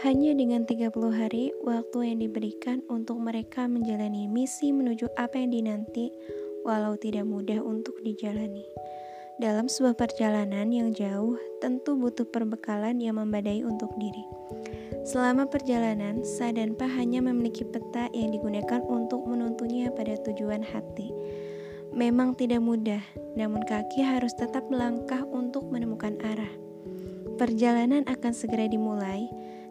Hanya dengan 30 hari, waktu yang diberikan untuk mereka menjalani misi menuju apa yang dinanti, walau tidak mudah untuk dijalani. Dalam sebuah perjalanan yang jauh, tentu butuh perbekalan yang membadai untuk diri. Selama perjalanan, Sa dan Pa hanya memiliki peta yang digunakan untuk menuntunnya pada tujuan hati. Memang tidak mudah, namun kaki harus tetap melangkah untuk menemukan arah. Perjalanan akan segera dimulai.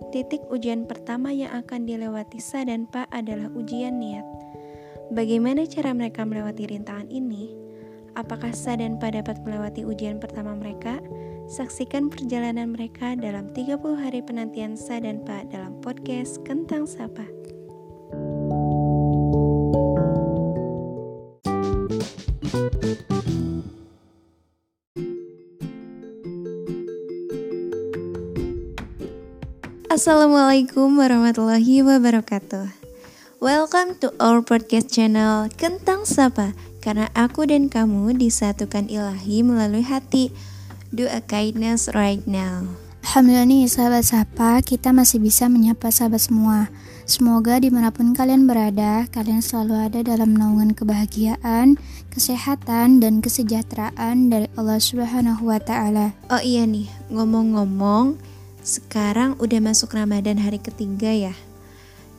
Titik ujian pertama yang akan dilewati Sa dan Pa adalah ujian niat. Bagaimana cara mereka melewati rintangan ini? Apakah Sa dan Pa dapat melewati ujian pertama mereka? Saksikan perjalanan mereka dalam 30 hari penantian Sa dan Pa dalam podcast Kentang Sapa. Assalamualaikum warahmatullahi wabarakatuh. Welcome to our podcast channel Kentang Sapa. Karena aku dan kamu disatukan ilahi melalui hati. Do a kindness right now. Alhamdulillah nih sahabat sapa, kita masih bisa menyapa sahabat semua. Semoga di mana pun kalian berada, kalian selalu ada dalam naungan kebahagiaan, kesehatan, dan kesejahteraan dari Allah Subhanahu wa Ta'ala. Oh iya nih, ngomong-ngomong, sekarang udah masuk Ramadan hari ketiga ya.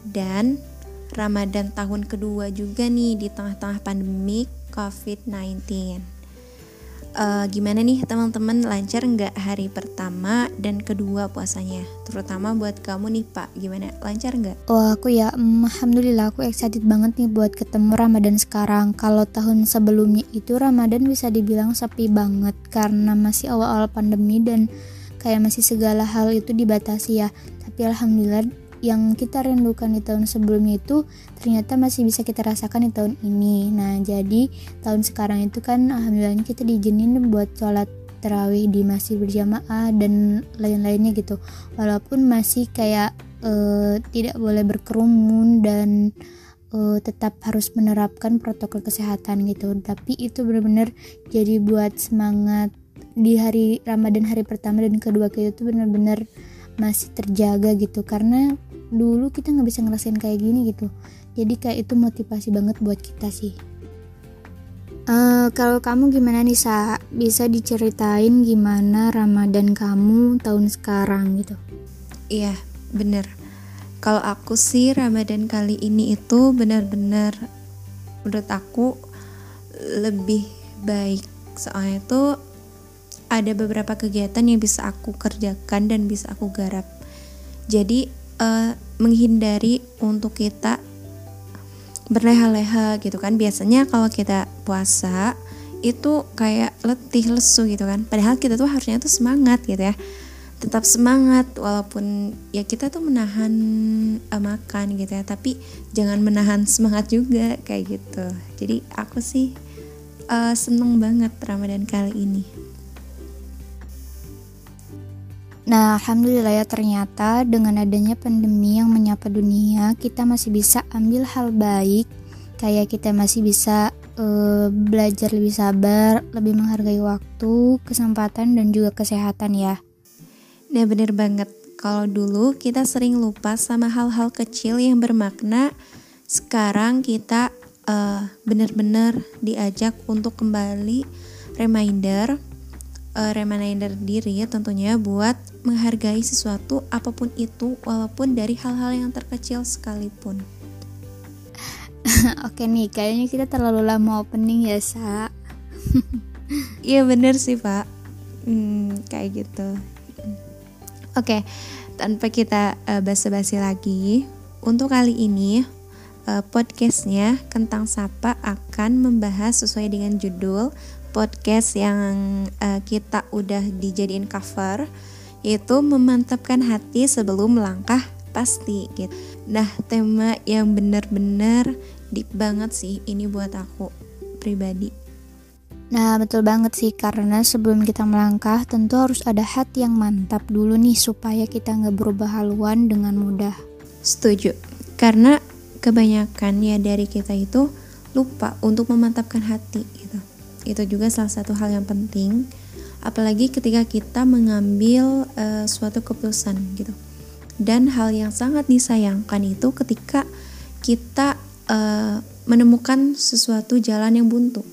Dan Ramadan tahun kedua juga nih di tengah-tengah pandemi COVID-19. Uh, gimana nih teman-teman lancar nggak hari pertama dan kedua puasanya? Terutama buat kamu nih Pak, gimana? Lancar nggak? Oh aku ya, mm, alhamdulillah aku excited banget nih buat ketemu Ramadan sekarang. Kalau tahun sebelumnya itu Ramadan bisa dibilang sepi banget karena masih awal-awal pandemi dan kayak masih segala hal itu dibatasi ya. Tapi alhamdulillah yang kita rindukan di tahun sebelumnya itu ternyata masih bisa kita rasakan di tahun ini. Nah jadi tahun sekarang itu kan alhamdulillah kita diizinin buat sholat terawih di masjid berjamaah dan lain-lainnya gitu. Walaupun masih kayak uh, tidak boleh berkerumun dan uh, tetap harus menerapkan protokol kesehatan gitu. Tapi itu benar-benar jadi buat semangat di hari Ramadan hari pertama dan kedua kita tuh benar-benar masih terjaga gitu. Karena dulu kita nggak bisa ngerasain kayak gini gitu. Jadi kayak itu motivasi banget buat kita sih. Uh, kalau kamu gimana nih sa? Bisa diceritain gimana Ramadan kamu tahun sekarang gitu? Iya bener. Kalau aku sih Ramadan kali ini itu benar-benar menurut aku lebih baik. Soalnya tuh ada beberapa kegiatan yang bisa aku kerjakan dan bisa aku garap. Jadi uh, menghindari untuk kita berleha-leha gitu kan. Biasanya kalau kita puasa itu kayak letih lesu gitu kan. Padahal kita tuh harusnya tuh semangat gitu ya. Tetap semangat walaupun ya kita tuh menahan uh, makan gitu ya, tapi jangan menahan semangat juga kayak gitu. Jadi aku sih uh, seneng banget Ramadan kali ini. Nah, alhamdulillah ya ternyata dengan adanya pandemi yang menyapa dunia, kita masih bisa ambil hal baik, kayak kita masih bisa uh, belajar lebih sabar, lebih menghargai waktu, kesempatan dan juga kesehatan ya. Nah, bener banget. Kalau dulu kita sering lupa sama hal-hal kecil yang bermakna, sekarang kita uh, benar-benar diajak untuk kembali reminder uh, reminder diri tentunya buat menghargai sesuatu apa pun itu walaupun dari hal-hal yang terkecil sekalipun. Oke nih, kayaknya kita terlalu lama opening ya, Sa. Iya bener sih, Pak. Hmm, kayak gitu. Oke, tanpa kita uh, basa-basi lagi, untuk kali ini uh, podcastnya Kentang Sapa akan membahas sesuai dengan judul podcast yang uh, kita udah dijadiin cover yaitu memantapkan hati sebelum melangkah pasti gitu. Nah, tema yang benar-benar deep banget sih ini buat aku pribadi. Nah, betul banget sih karena sebelum kita melangkah tentu harus ada hati yang mantap dulu nih supaya kita nggak berubah haluan dengan mudah. Setuju. Karena kebanyakan ya dari kita itu lupa untuk memantapkan hati itu juga salah satu hal yang penting. Apalagi ketika kita mengambil uh, suatu keputusan gitu. Dan hal yang sangat disayangkan itu ketika kita uh, menemukan sesuatu jalan yang buntu.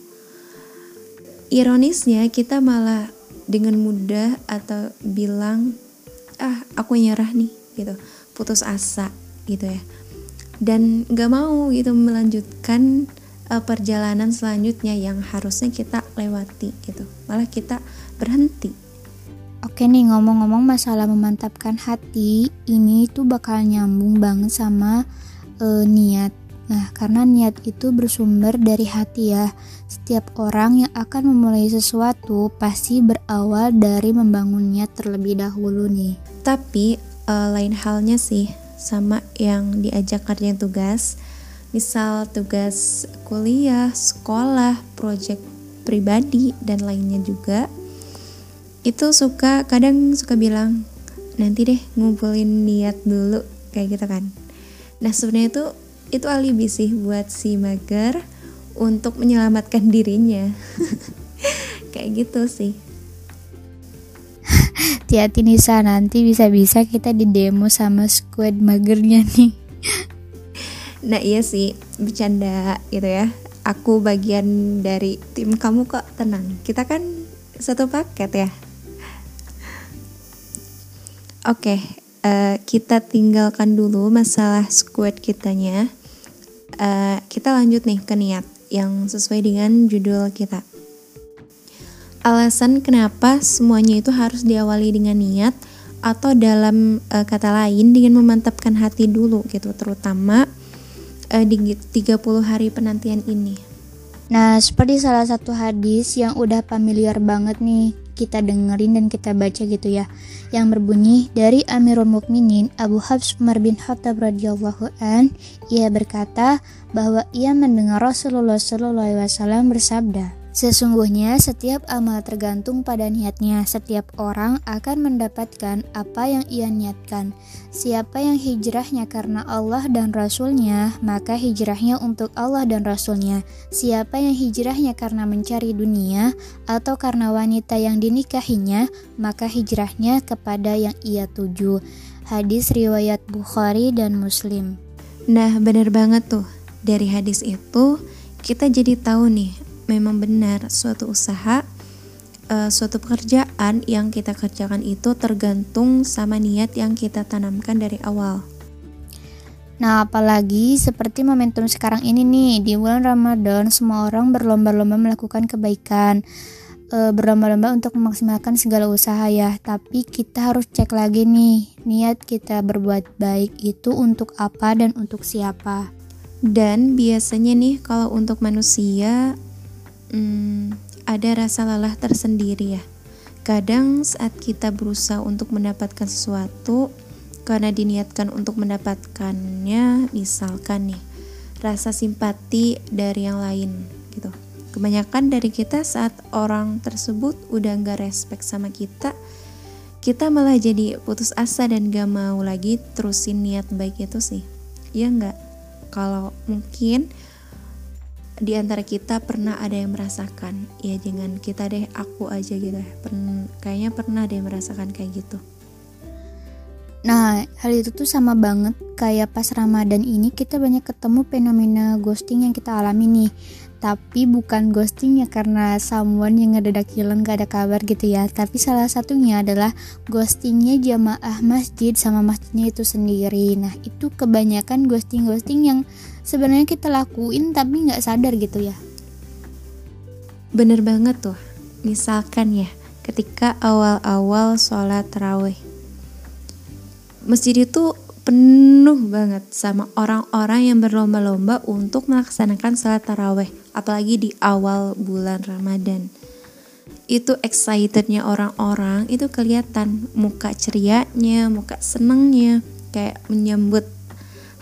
Ironisnya kita malah dengan mudah atau bilang ah aku nyerah nih gitu. Putus asa gitu ya. Dan gak mau gitu melanjutkan uh, perjalanan selanjutnya yang harusnya kita lewati gitu malah kita berhenti Oke nih ngomong-ngomong masalah memantapkan hati ini tuh bakal nyambung banget sama uh, niat Nah, karena niat itu bersumber dari hati ya. Setiap orang yang akan memulai sesuatu pasti berawal dari membangun niat terlebih dahulu nih. Tapi uh, lain halnya sih sama yang diajak kerjain tugas misal tugas kuliah, sekolah, proyek pribadi dan lainnya juga. Itu suka kadang suka bilang nanti deh ngumpulin niat dulu kayak gitu kan. Nah sebenarnya itu itu alibi sih buat si mager untuk menyelamatkan dirinya. Kayak gitu sih. Hati-hati Nisa nanti bisa-bisa kita di demo sama squad magernya nih nah iya sih bercanda gitu ya. Aku bagian dari tim kamu kok tenang. Kita kan satu paket ya. Oke okay, uh, eh, kita tinggalkan dulu masalah squad kitanya. Uh, kita lanjut nih ke niat yang sesuai dengan judul kita. Alasan kenapa semuanya itu harus diawali dengan niat atau dalam uh, kata lain dengan memantapkan hati dulu gitu terutama uh, di 30 hari penantian ini. Nah, seperti salah satu hadis yang udah familiar banget nih kita dengerin dan kita baca gitu ya yang berbunyi dari Amirul Mukminin Abu Habs Umar bin Khattab radhiyallahu an ia berkata bahwa ia mendengar Rasulullah sallallahu alaihi wasallam bersabda Sesungguhnya setiap amal tergantung pada niatnya. Setiap orang akan mendapatkan apa yang ia niatkan. Siapa yang hijrahnya karena Allah dan Rasulnya, maka hijrahnya untuk Allah dan Rasulnya. Siapa yang hijrahnya karena mencari dunia atau karena wanita yang dinikahinya, maka hijrahnya kepada yang ia tuju. Hadis riwayat Bukhari dan Muslim. Nah, benar banget tuh. Dari hadis itu, kita jadi tahu nih memang benar suatu usaha uh, suatu pekerjaan yang kita kerjakan itu tergantung sama niat yang kita tanamkan dari awal. Nah, apalagi seperti momentum sekarang ini nih, di bulan Ramadan semua orang berlomba-lomba melakukan kebaikan. E, berlomba-lomba untuk memaksimalkan segala usaha ya, tapi kita harus cek lagi nih, niat kita berbuat baik itu untuk apa dan untuk siapa. Dan biasanya nih kalau untuk manusia hmm, ada rasa lelah tersendiri ya. Kadang saat kita berusaha untuk mendapatkan sesuatu karena diniatkan untuk mendapatkannya, misalkan nih rasa simpati dari yang lain gitu. Kebanyakan dari kita saat orang tersebut udah nggak respect sama kita, kita malah jadi putus asa dan gak mau lagi terusin niat baik itu sih. Ya nggak? Kalau mungkin di antara kita pernah ada yang merasakan ya jangan kita deh aku aja gitu Pen, kayaknya pernah deh merasakan kayak gitu Nah, hal itu tuh sama banget kayak pas Ramadan ini kita banyak ketemu fenomena ghosting yang kita alami nih. Tapi bukan ghosting ya karena someone yang ngedadak hilang gak ada kabar gitu ya. Tapi salah satunya adalah ghostingnya jamaah masjid sama masjidnya itu sendiri. Nah, itu kebanyakan ghosting-ghosting yang sebenarnya kita lakuin tapi nggak sadar gitu ya. Bener banget tuh. Misalkan ya ketika awal-awal sholat terawih masjid itu penuh banget sama orang-orang yang berlomba-lomba untuk melaksanakan sholat taraweh apalagi di awal bulan Ramadan. Itu excitednya orang-orang itu kelihatan muka cerianya muka senengnya kayak menyambut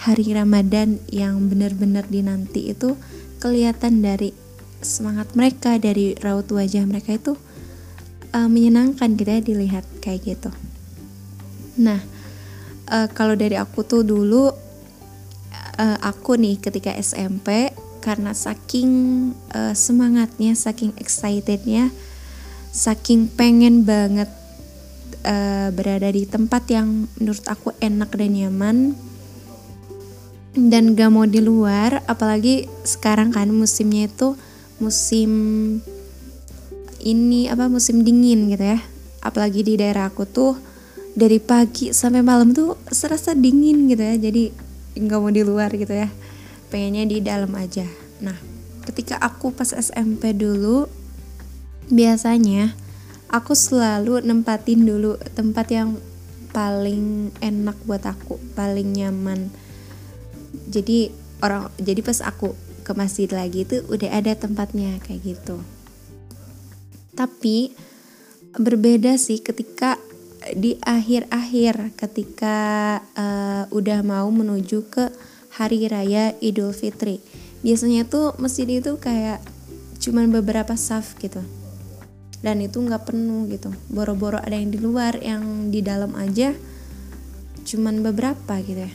hari Ramadan yang benar-benar dinanti itu kelihatan dari semangat mereka dari raut wajah mereka itu uh, menyenangkan gitu ya dilihat kayak gitu. Nah, uh, kalau dari aku tuh dulu uh, aku nih ketika SMP karena saking uh, semangatnya, saking excitednya, saking pengen banget uh, berada di tempat yang menurut aku enak dan nyaman dan gak mau di luar apalagi sekarang kan musimnya itu musim ini apa musim dingin gitu ya. Apalagi di daerah aku tuh dari pagi sampai malam tuh serasa dingin gitu ya. Jadi nggak mau di luar gitu ya. Pengennya di dalam aja. Nah ketika aku pas SMP dulu biasanya aku selalu nempatin dulu tempat yang paling enak buat aku paling nyaman jadi orang jadi pas aku ke masjid lagi itu udah ada tempatnya kayak gitu. Tapi berbeda sih ketika di akhir-akhir ketika uh, udah mau menuju ke hari raya Idul Fitri. Biasanya tuh masjid itu kayak cuman beberapa saf gitu. Dan itu nggak penuh gitu. Boro-boro ada yang di luar yang di dalam aja cuman beberapa gitu ya.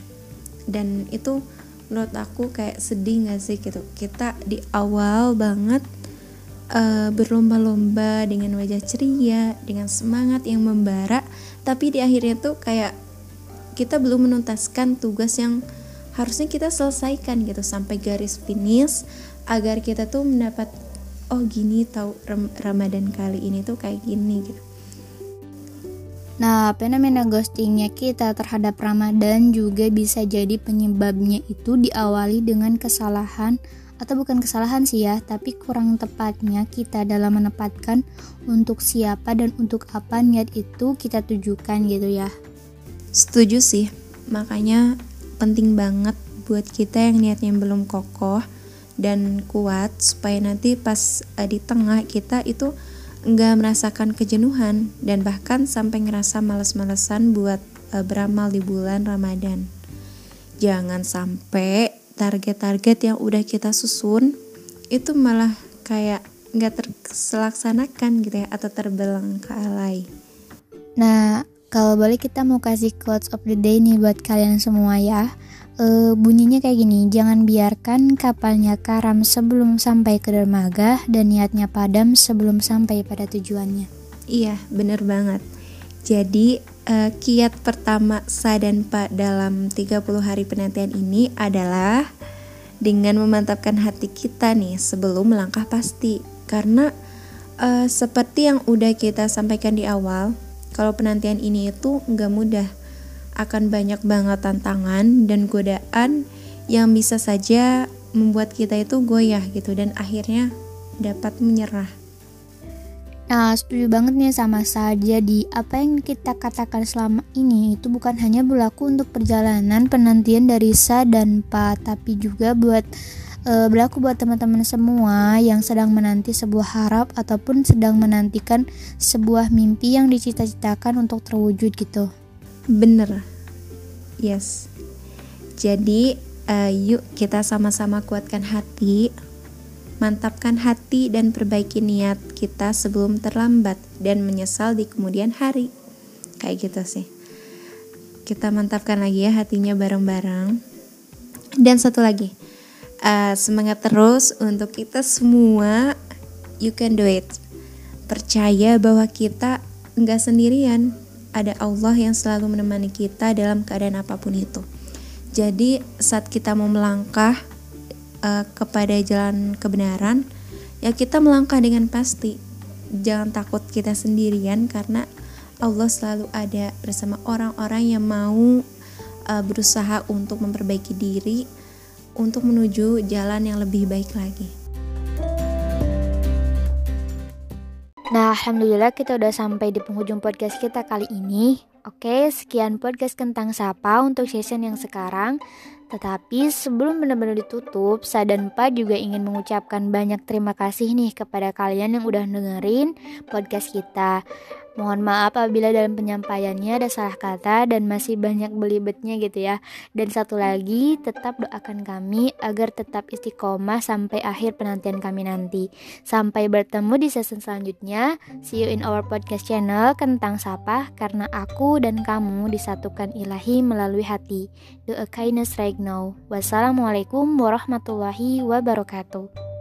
Dan itu menurut aku kayak sedih gak sih gitu? Kita di awal banget uh, berlomba-lomba dengan wajah ceria dengan semangat yang membara tapi di akhirnya tuh kayak kita belum menuntaskan tugas yang harusnya kita selesaikan gitu. Sampai garis finish agar kita tuh mendapat oh gini tahu Ramadan kali ini tuh kayak gini gitu Nah, fenomena ghostingnya kita terhadap Ramadan juga bisa jadi penyebabnya itu diawali dengan kesalahan atau bukan kesalahan sih ya, tapi kurang tepatnya kita dalam menempatkan untuk siapa dan untuk apa niat itu kita tujukan gitu ya. Setuju sih, makanya penting banget buat kita yang niatnya belum kokoh dan kuat supaya nanti pas uh, di tengah kita itu nggak merasakan kejenuhan dan bahkan sampai ngerasa males-malesan buat uh, beramal di bulan Ramadan. Jangan sampai target-target yang udah kita susun itu malah kayak nggak terlaksanakan gitu ya atau terbelengkalai. Nah, kalau boleh kita mau kasih quotes of the day nih buat kalian semua ya e, bunyinya kayak gini jangan biarkan kapalnya karam sebelum sampai ke dermaga dan niatnya padam sebelum sampai pada tujuannya. Iya bener banget. Jadi e, kiat pertama sa dan pak dalam 30 hari penantian ini adalah dengan memantapkan hati kita nih sebelum melangkah pasti. Karena e, seperti yang udah kita sampaikan di awal kalau penantian ini itu nggak mudah akan banyak banget tantangan dan godaan yang bisa saja membuat kita itu goyah gitu dan akhirnya dapat menyerah. Nah, setuju banget nih sama saja di apa yang kita katakan selama ini itu bukan hanya berlaku untuk perjalanan penantian dari Sa dan Pa, tapi juga buat e, berlaku buat teman-teman semua yang sedang menanti sebuah harap ataupun sedang menantikan sebuah mimpi yang dicita-citakan untuk terwujud gitu. Bener, yes. Jadi, uh, yuk kita sama-sama kuatkan hati, mantapkan hati dan perbaiki niat kita sebelum terlambat dan menyesal di kemudian hari. Kayak gitu sih. Kita mantapkan lagi ya hatinya bareng-bareng. Dan satu lagi, uh, semangat terus untuk kita semua. You can do it. Percaya bahwa kita nggak sendirian ada Allah yang selalu menemani kita dalam keadaan apa pun itu. Jadi saat kita mau melangkah uh, kepada jalan kebenaran, ya kita melangkah dengan pasti. Jangan takut kita sendirian karena Allah selalu ada bersama orang-orang yang mau uh, berusaha untuk memperbaiki diri untuk menuju jalan yang lebih baik lagi. Nah, alhamdulillah kita udah sampai di penghujung podcast kita kali ini. Oke, sekian podcast tentang Sapa untuk session yang sekarang. Tetapi sebelum benar-benar ditutup, saya dan Pak juga ingin mengucapkan banyak terima kasih nih kepada kalian yang udah dengerin podcast kita. Mohon maaf apabila dalam penyampaiannya ada salah kata dan masih banyak belibetnya gitu ya. Dan satu lagi, tetap doakan kami agar tetap istiqomah sampai akhir penantian kami nanti. Sampai bertemu di season selanjutnya. See you in our podcast channel Kentang Sapa karena aku dan kamu disatukan ilahi melalui hati. Do a kindness right now. Wassalamualaikum warahmatullahi wabarakatuh.